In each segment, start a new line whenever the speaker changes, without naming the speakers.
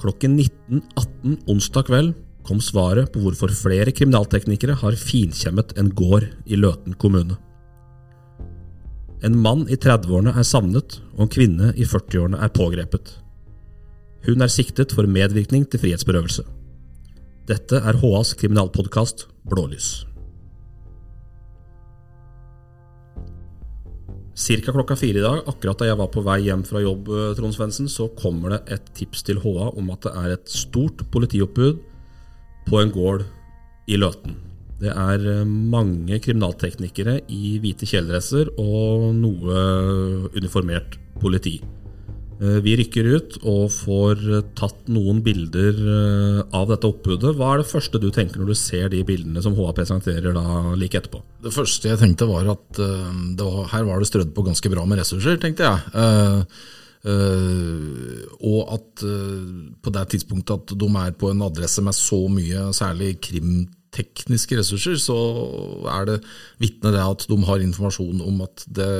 Klokken 19.18 onsdag kveld kom svaret på hvorfor flere kriminalteknikere har finkjemmet en gård i Løten kommune. En mann i 30-årene er savnet, og en kvinne i 40-årene er pågrepet. Hun er siktet for medvirkning til frihetsberøvelse. Dette er HAs kriminalpodkast Blålys. Cirka klokka fire i dag, akkurat da jeg var på vei hjem fra jobb, eh, Trond Svendsen, så kommer det et tips til HA om at det er et stort politioppbud på en gård i Løten. Det er eh, mange kriminalteknikere i hvite kjeledresser og noe uniformert politi. Eh, vi rykker ut og får tatt noen bilder av dette oppbudet. Hva er det første du tenker når du ser de bildene som HA presenterer da like etterpå?
Det første jeg tenkte var at uh, var, her var det strødd på ganske bra med ressurser, tenkte jeg. Uh, uh, og at på det tidspunktet at de er på en adresse med så mye, særlig krimtekniske ressurser, så er det vitne det at de har informasjon om at det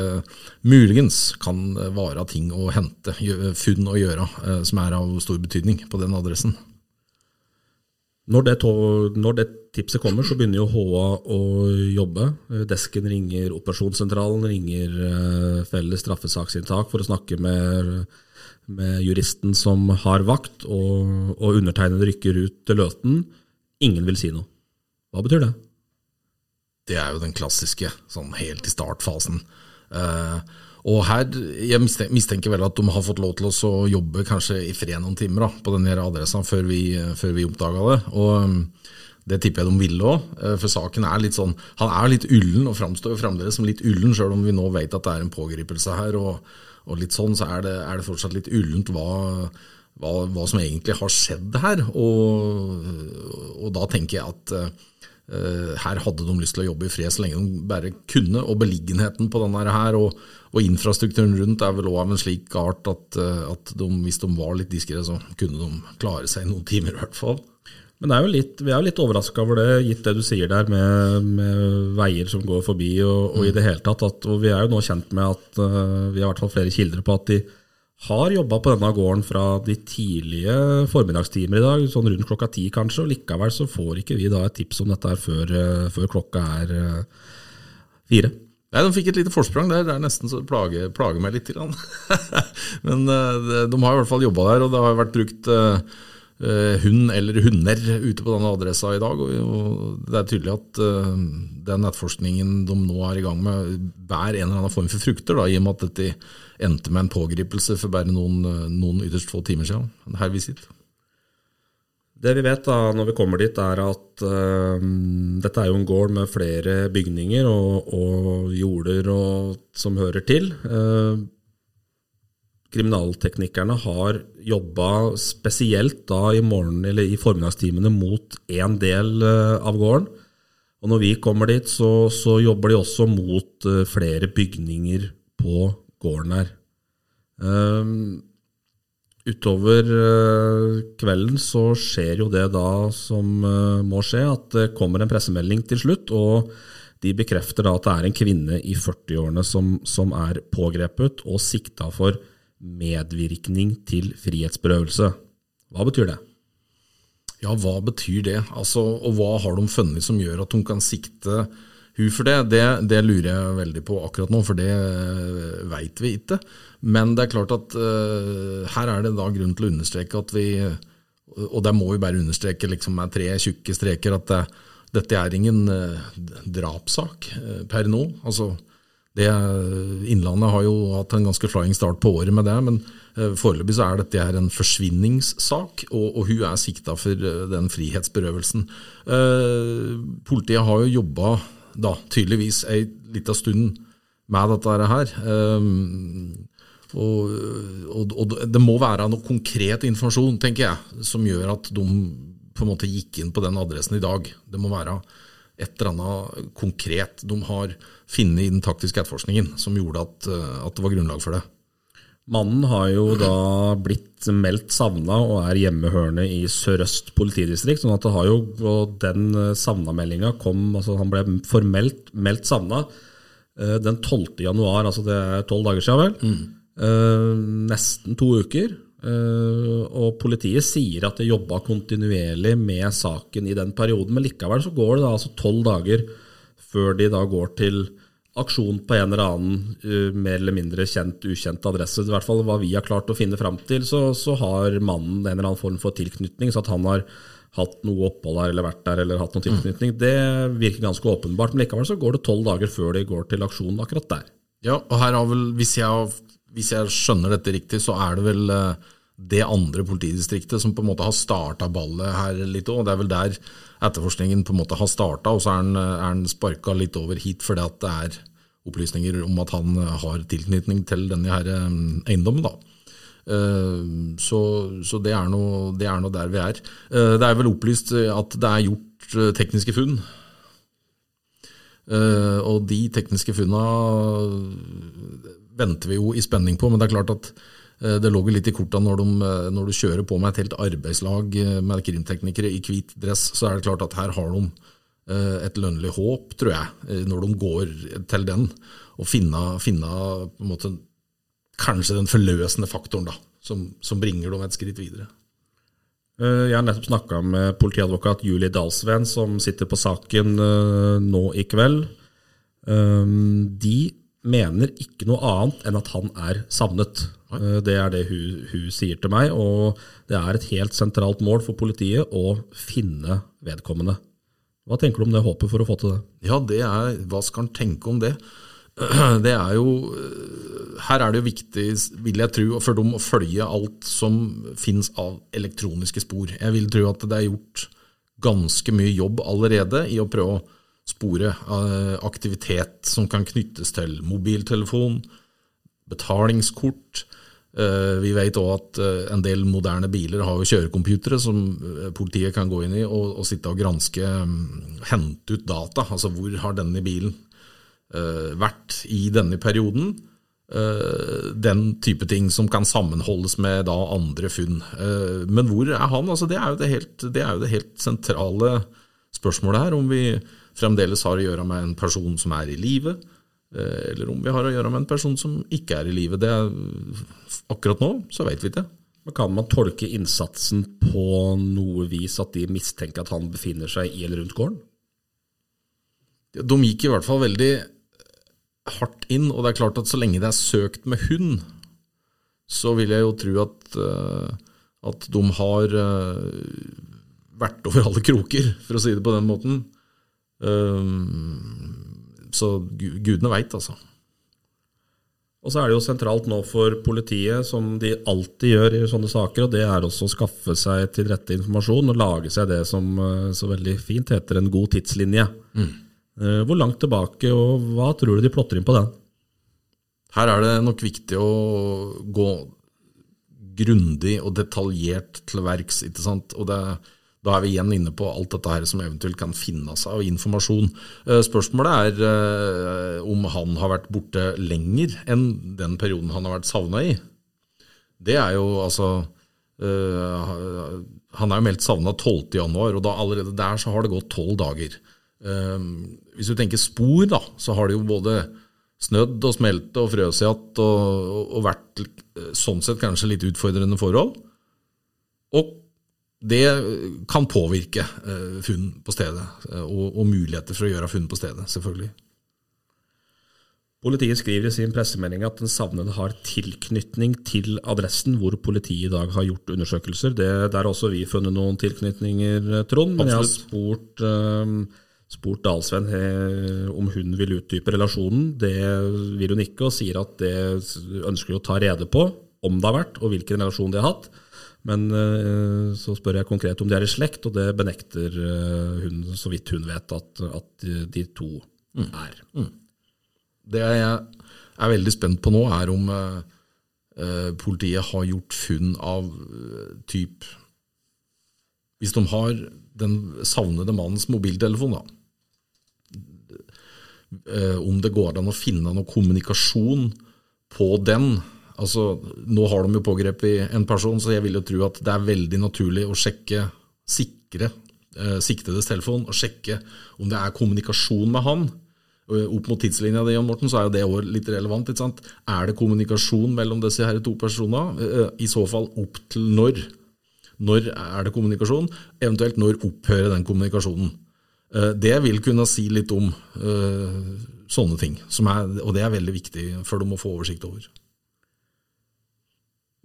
muligens kan være ting å hente, funn å gjøre, uh, som er av stor betydning på den adressen.
Når det, når det, tipset kommer, så begynner jo HA å jobbe. Desken ringer operasjonssentralen, ringer eh, felles straffesaksinntak for å snakke med, med juristen som har vakt, og, og undertegnede rykker ut til Løten. Ingen vil si noe. Hva betyr det?
Det er jo den klassiske, sånn helt i startfasen. Uh, og her, Jeg mistenker vel at de har fått lov til å jobbe kanskje i fred noen timer da, på denne adressa før vi, før vi oppdaga det. Og um, Det tipper jeg de ville òg, uh, for saken er litt sånn Han er litt ullen og framstår fremdeles som litt ullen, sjøl om vi nå vet at det er en pågripelse her. Og, og litt sånn så er det, er det fortsatt litt ullent hva, hva, hva, som egentlig har skjedd her. Og, og da tenker jeg at Eh, her hadde de lyst til å jobbe i fred så lenge de bare kunne. Og beliggenheten på denne her, og, og infrastrukturen rundt er vel òg av en slik art at, eh, at de, hvis de var litt diskré, så kunne de klare seg noen timer i hvert fall.
Men er litt, vi er jo litt overraska over det, gitt det du sier der med, med veier som går forbi og, og mm. i det hele tatt. At, og vi er jo nå kjent med at uh, vi har i hvert fall flere kilder på at de har jobba på denne gården fra de tidlige formiddagstimer i dag, sånn rundt klokka ti kanskje, og likevel så får ikke vi da et tips om dette her før, eh, før klokka er uh, fire.
Nei, De fikk et lite forsprang der. Det er nesten så plager, plager meg litt. Men uh, de har i hvert fall jobba der, og det har vært brukt hund eller hunder ute på denne adressa i dag. og Det er tydelig at den nettforskningen de nå er i gang med, bærer en eller annen form for frukter, da, i og med at dette endte med en pågripelse for bare noen, noen ytterst få timer siden. Her vi sitter.
Det vi vet da når vi kommer dit, er at uh, dette er jo en gård med flere bygninger og, og jorder og, som hører til. Uh, kriminalteknikerne har jobba spesielt da i morgen, eller i formiddagstimene mot én del uh, av gården. Og når vi kommer dit, så, så jobber de også mot flere bygninger på gården her. Um, utover uh, kvelden så skjer jo det da som må skje, at det kommer en pressemelding til slutt. og de bekrefter da at det er en kvinne i 40-årene som, som, er pågrepet og sikta for medvirkning til frihetsberøvelse. Hva betyr det?
Ja, hva betyr det? Altså, og hva har de funnet som gjør at hun kan sikte hun for det, det, det, lurer jeg veldig på akkurat nå, for det uh, veit vi ikke. Men det er klart at uh, her er det da grunn til å understreke at vi Og det må vi bare understreke liksom med tre tjukke streker, at det, dette er ingen uh, drapssak per nå. Altså, det, Innlandet har jo hatt en ganske flying start på året med det, men uh, foreløpig så er dette her en forsvinningssak, og, og hun er sikta for den frihetsberøvelsen. politiet har jo jobba da tydeligvis ei lita stund med dette her. Eh, og, og, og, det må være noe konkret informasjon, tenker jeg, som gjør at de på en måte gikk inn på den adressen i dag. Det må være et eller annet konkret de har funnet i den taktiske etterforskningen som gjorde at, at det var grunnlag for det.
Mannen har jo da blitt meldt savna og er hjemmehørende i Sør-Øst politidistrikt. sånn at det har jo, og Den savnameldinga kom altså Han ble formelt meldt savna eh, den 12. januar, altså det er tolv dager siden, vel. Mm. Eh, nesten to uker. Eh, og politiet sier at de jobba kontinuerlig med saken i den perioden, men likevel så går det da altså tolv dager før de da går til aksjon på en eller annen uh, mer eller mindre kjent, ukjent adresse. I hvert fall hva vi har klart å finne fram til, så, så, har mannen en eller annen form for tilknytning. Så at han har hatt noe opphold her eller vært der eller hatt noen tilknytning, mm. det virker ganske åpenbart. Men likevel så går det tolv dager før de går til aksjon akkurat der.
Ja, og her har vel, hvis jeg, hvis jeg skjønner dette riktig, så er det vel uh, det andre politidistriktet som på en måte har starta ballet her litt òg. Det er vel der etterforskningen på en måte har starta, og så er den, er sparka litt over hit fordi at det er opplysninger om at han har tilknytning til denne her eh, eiendommen. da. Eh, så, så det, er noe, det, er noe, der vi er. Eh, det er vel opplyst at det er gjort tekniske funn. Og de tekniske funna venter vi jo i spenning på, men det er klart at det lå litt i korta når, de, når du kjører på med et helt arbeidslag med krimteknikere i hvit dress, så er det klart at her har de Eh, et lønnlig håp, tror jeg, eh, når de går til den, og finner, finner måte, kanskje den forløsende faktoren da, som, som bringer dem et skritt videre.
Eh, jeg har nettopp snakka med politiadvokat Julie Dalsven, som sitter på saken nå i kveld. De mener ikke noe annet enn at han er savnet. Det er det hun, hun, sier til meg, og det er et helt sentralt mål for politiet å finne vedkommende. Hva tenker du om det håpet for å få til det?
Ja, det er, Hva skal en tenke om det? Det er jo Her er det jo viktig, vil jeg tro, for dem å følge alt som finnes av elektroniske spor. Jeg vil tro at det er gjort ganske mye jobb allerede i å prøve å spore aktivitet som kan knyttes til mobiltelefon, betalingskort, Eh, vi vet òg at eh, en del moderne biler har jo kjørecomputere som eh, politiet kan gå inn i og, og sitte og granske, mm, hente ut data. Altså hvor har denne bilen vært i denne perioden? Den type ting som kan sammenholdes med da andre funn. Men hvor er han? Altså det, er det, helt, det er jo det helt sentrale spørsmålet her. Om vi fremdeles har å gjøre med en person som er i live, Eh, eller om vi har å gjøre med en person som ikke er i live. akkurat nå så vet vi ikke.
Men Kan man tolke innsatsen på noe vis at de mistenker at han befinner seg i eller rundt gården?
De gikk i hvert fall veldig hardt inn, og det er klart at så lenge det er søkt med hund, så vil jeg jo tro at, eh, at de har eh, vært over alle kroker, for å si det på den måten. Så gudene veit, altså.
Og så er det jo sentralt nå for politiet, som de alltid gjør i sånne saker, og det er også å skaffe seg til rette informasjon og lage seg det som eh, så veldig fint heter en god tidslinje. Mm. Eh, hvor langt tilbake, og hva tror du de plotter inn på den?
Her er det nok viktig å gå grundig og detaljert til verks. ikke sant? Og det er da er vi igjen inne på alt dette her som eventuelt kan finnes av informasjon. Eh, spørsmålet er eh, om han har vært borte lenger enn den perioden han har vært savna i. Det er jo altså eh, Han er jo meldt savna 12.1, og da allerede der så har det gått tolv dager. Hvis du tenker spor, da, så har det jo både snødd og smelte og frøst igjen og, og vært sånn sett kanskje litt utfordrende forhold. Og det kan påvirke eh, funn på stedet, eh, og, og, muligheter for å gjøre funn på stedet, selvfølgelig.
Politiet skriver i sin pressemelding at den savnede har tilknytning til adressen hvor politiet i dag har gjort undersøkelser. Det, der har også vi funnet noen tilknytninger, Trond. Men jeg har spurt, spurt Dalsven om hun vil utdype relasjonen. Det vil hun ikke, og sier at det ønsker hun å ta rede på, om det har vært, og hvilken relasjon de har hatt. Men uh, så spør jeg konkret om de er i slekt, og det benekter uh, hun, så vidt hun vet, at, at de to mm. er. Mm.
Det jeg er veldig spent på nå, er om uh, politiet har gjort funn av typ Hvis de har den savnede mannens mobiltelefon, da. Om det går an å finne noe kommunikasjon på den Altså, nå har de jo pågrepet en person, så jeg vil jo tro at det er veldig naturlig å sjekke, sikre eh, siktedes telefon og sjekke om det er kommunikasjon med han. opp mot tidslinja di, Jan Morten, så er jo det også litt relevant. ikke sant? Er det kommunikasjon mellom disse her to personene? I så fall opp til når? Når er det kommunikasjon? Eventuelt når opphører den kommunikasjonen? Det vil kunne si litt om sånne ting, er, og det er veldig viktig for dem å få oversikt over.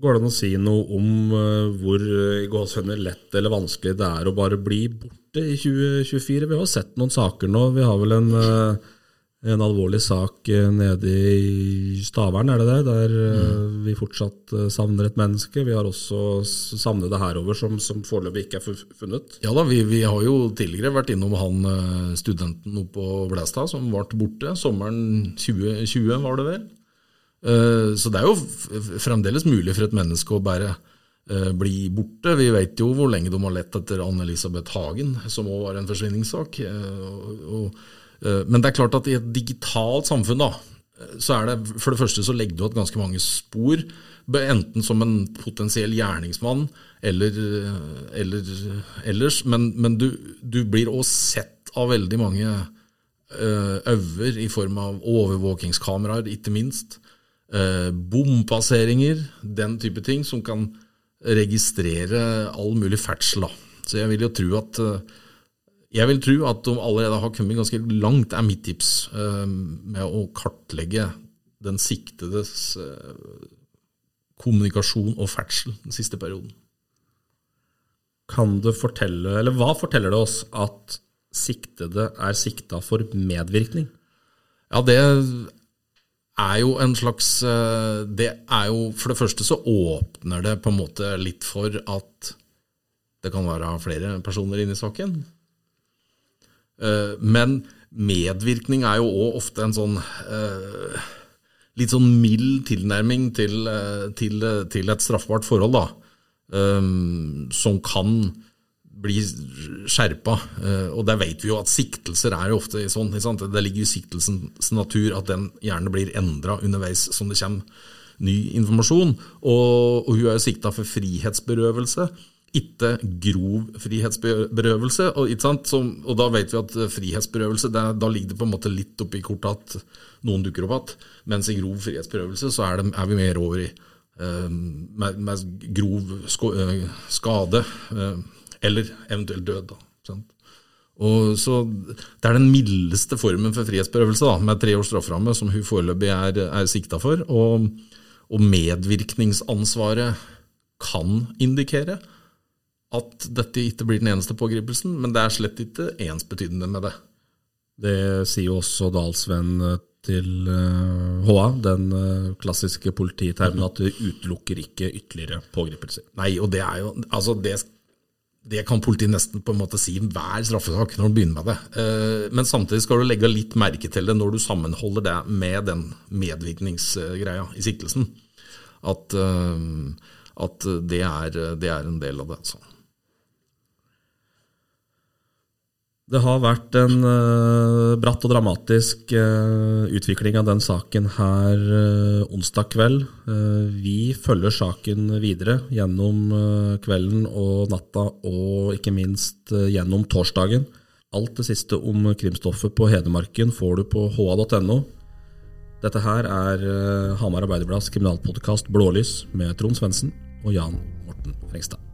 Går det an å si noe om hvor i lett eller vanskelig det er å bare bli borte i 2024? Vi har sett noen saker nå. Vi har vel en en alvorlig sak eh, nede i Stavern, er det det? Der eh, mm. vi fortsatt eh, savner et menneske. Vi har også savnede herover som, som foreløpig ikke er funnet.
Ja da, vi, vi, har jo tidligere vært innom han studenten oppe på Blæstad som ble borte. Sommeren 2020 var det vel. Så det er jo fremdeles mulig for et menneske å bare bli borte. Vi vet jo hvor lenge de har lett etter Anne-Elisabeth Hagen, som òg var en forsvinningssak. Eh, men det er klart at i et digitalt samfunn, da, så er det for det første så legger du igjen ganske mange spor. Enten som en potensiell gjerningsmann eller, eh, eller ellers. Men, men du, du, blir også sett av veldig mange øver i form av overvåkingskameraer, ikke minst. Uh, bompasseringer, den type ting, som kan registrere all mulig ferdsel. Så jeg vil jo tro at uh, jeg vil tro at de allerede har kommet ganske langt, er mitt tips, eh, med å kartlegge den siktedes eh, kommunikasjon og ferdsel den siste perioden.
Kan du fortelle, eller Hva forteller det oss at siktede er sikta for medvirkning?
Ja, det er jo en slags eh, Det er jo For det første så åpner det på en måte litt for at det kan være flere personer inne i saken. Eh, men medvirkning er jo òg ofte en sånn eh, litt sånn mild tilnærming til, til, til et straffbart forhold, da. Som kan bli skjerpa. Og der vet vi jo at siktelser er jo ofte sånn. Det ligger jo i siktelsens natur at den gjerne blir endra underveis som det kommer ny informasjon. Og, og hun er jo sikta for frihetsberøvelse ikke grov frihetsberøvelse. Og, Som, og, da vet vi at frihetsberøvelse, det, da ligger det på en måte litt oppi kortet at noen dukker opp igjen. Mens i grov frihetsberøvelse så er, det, er vi mer over i med, med, grov uh, skade eller eventuelt død. Da, og så Det er den mildeste formen for frihetsberøvelse, da, med tre års strafferamme, som hun foreløpig er, er sikta for. Og, og medvirkningsansvaret kan indikere at dette ikke blir den eneste pågripelsen, men det er slett ikke ensbetydende med det.
Det sier jo også Dahlsvenn til HA, eh, den eh, klassiske polititermen, at det utelukker ikke ytterligere pågripelser.
Nei, og det er jo altså det, det kan politiet nesten på en måte si i hver straffesak når de begynner med det. Eh, men samtidig skal du legge litt merke til det når du sammenholder det med den medvirkningsgreia i siktelsen. At, at det, er, det, er, en del av det. altså.
Det har vært en uh, bratt og dramatisk uh, utvikling av den saken her uh, onsdag kveld. vi følger saken videre gjennom kvelden og natta, og ikke minst gjennom torsdagen. Alt det siste om krimstoffet på Hedmarken får du på ha.no. Dette her er Hamar Arbeiderblads kriminalpodkast Blålys med Trond Svendsen og Jan Morten Frengstad.